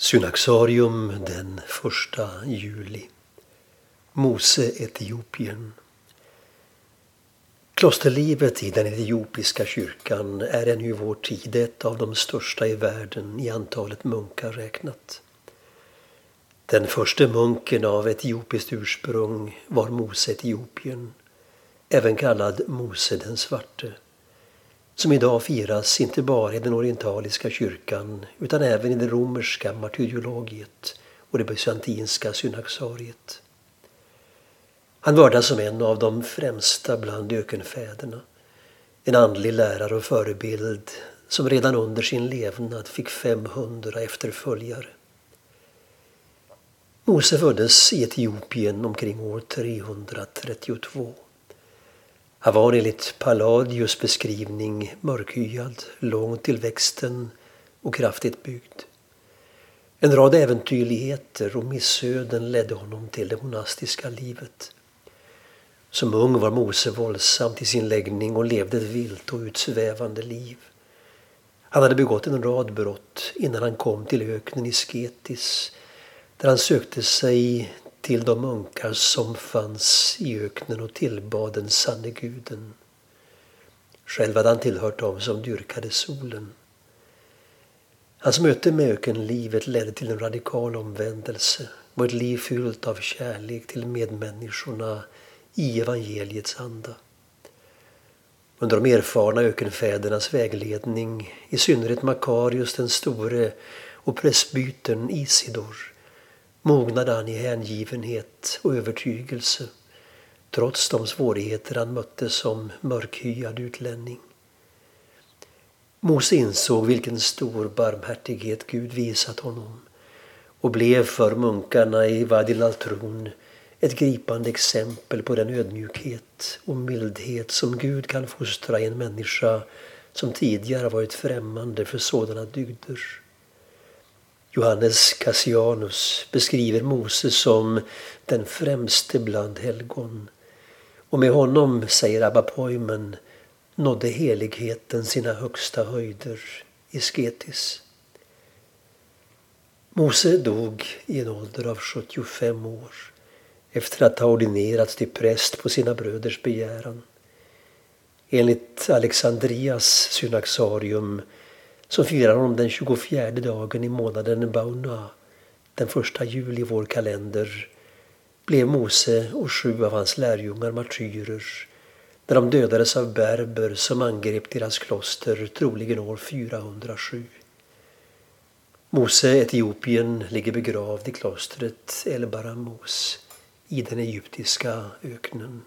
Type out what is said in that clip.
Synaxarium den 1 juli. Mose Etiopien. Klosterlivet i den etiopiska kyrkan är ännu i vår tid ett av de största i världen i antalet munkar räknat. Den första munken av etiopiskt ursprung var Mose Etiopien, även kallad Mose den svarte som idag firas inte bara i den orientaliska kyrkan utan även i det romerska martyriologiet och det bysantinska synaxariet. Han vördas som en av de främsta bland ökenfäderna. En andlig lärare och förebild som redan under sin levnad fick 500 efterföljare. Mose föddes i Etiopien omkring år 332. Han var enligt Palladius beskrivning mörkhyad, lång till växten och kraftigt byggd. En rad äventyrligheter och missöden ledde honom till det monastiska livet. Som ung var Mose våldsam till sin läggning och levde ett vilt och utsvävande liv. Han hade begått en rad brott innan han kom till öknen i Sketis där han sökte sig till de munkar som fanns i öknen och tillbad den sanne guden. Själv hade han tillhört dem som dyrkade solen. Hans möte med ökenlivet ledde till en radikal omvändelse och ett liv fyllt av kärlek till medmänniskorna i evangeliets anda. Under de erfarna ökenfädernas vägledning, i synnerhet Makarius den store och prästbytern Isidor, mognade han i hängivenhet och övertygelse trots de svårigheter han mötte som mörkhyad utlänning. Mose insåg vilken stor barmhärtighet Gud visat honom och blev för munkarna i Wadi Laltrun ett gripande exempel på den ödmjukhet och mildhet som Gud kan fostra i en människa som tidigare varit främmande för sådana dygder. Johannes Cassianus beskriver Moses som den främste bland helgon. Och med honom, säger Abba Poimen, nådde heligheten sina högsta höjder i Sketis. Mose dog i en ålder av 75 år efter att ha ordinerats till präst på sina bröders begäran. Enligt Alexandrias synaxarium så firar de den 24 dagen i månaden Bauna, den första juli i vår kalender, blev Mose och sju av hans lärjungar martyrer när de dödades av berber som angrep deras kloster troligen år 407. Mose, Etiopien, ligger begravd i klostret El Baramos i den egyptiska öknen.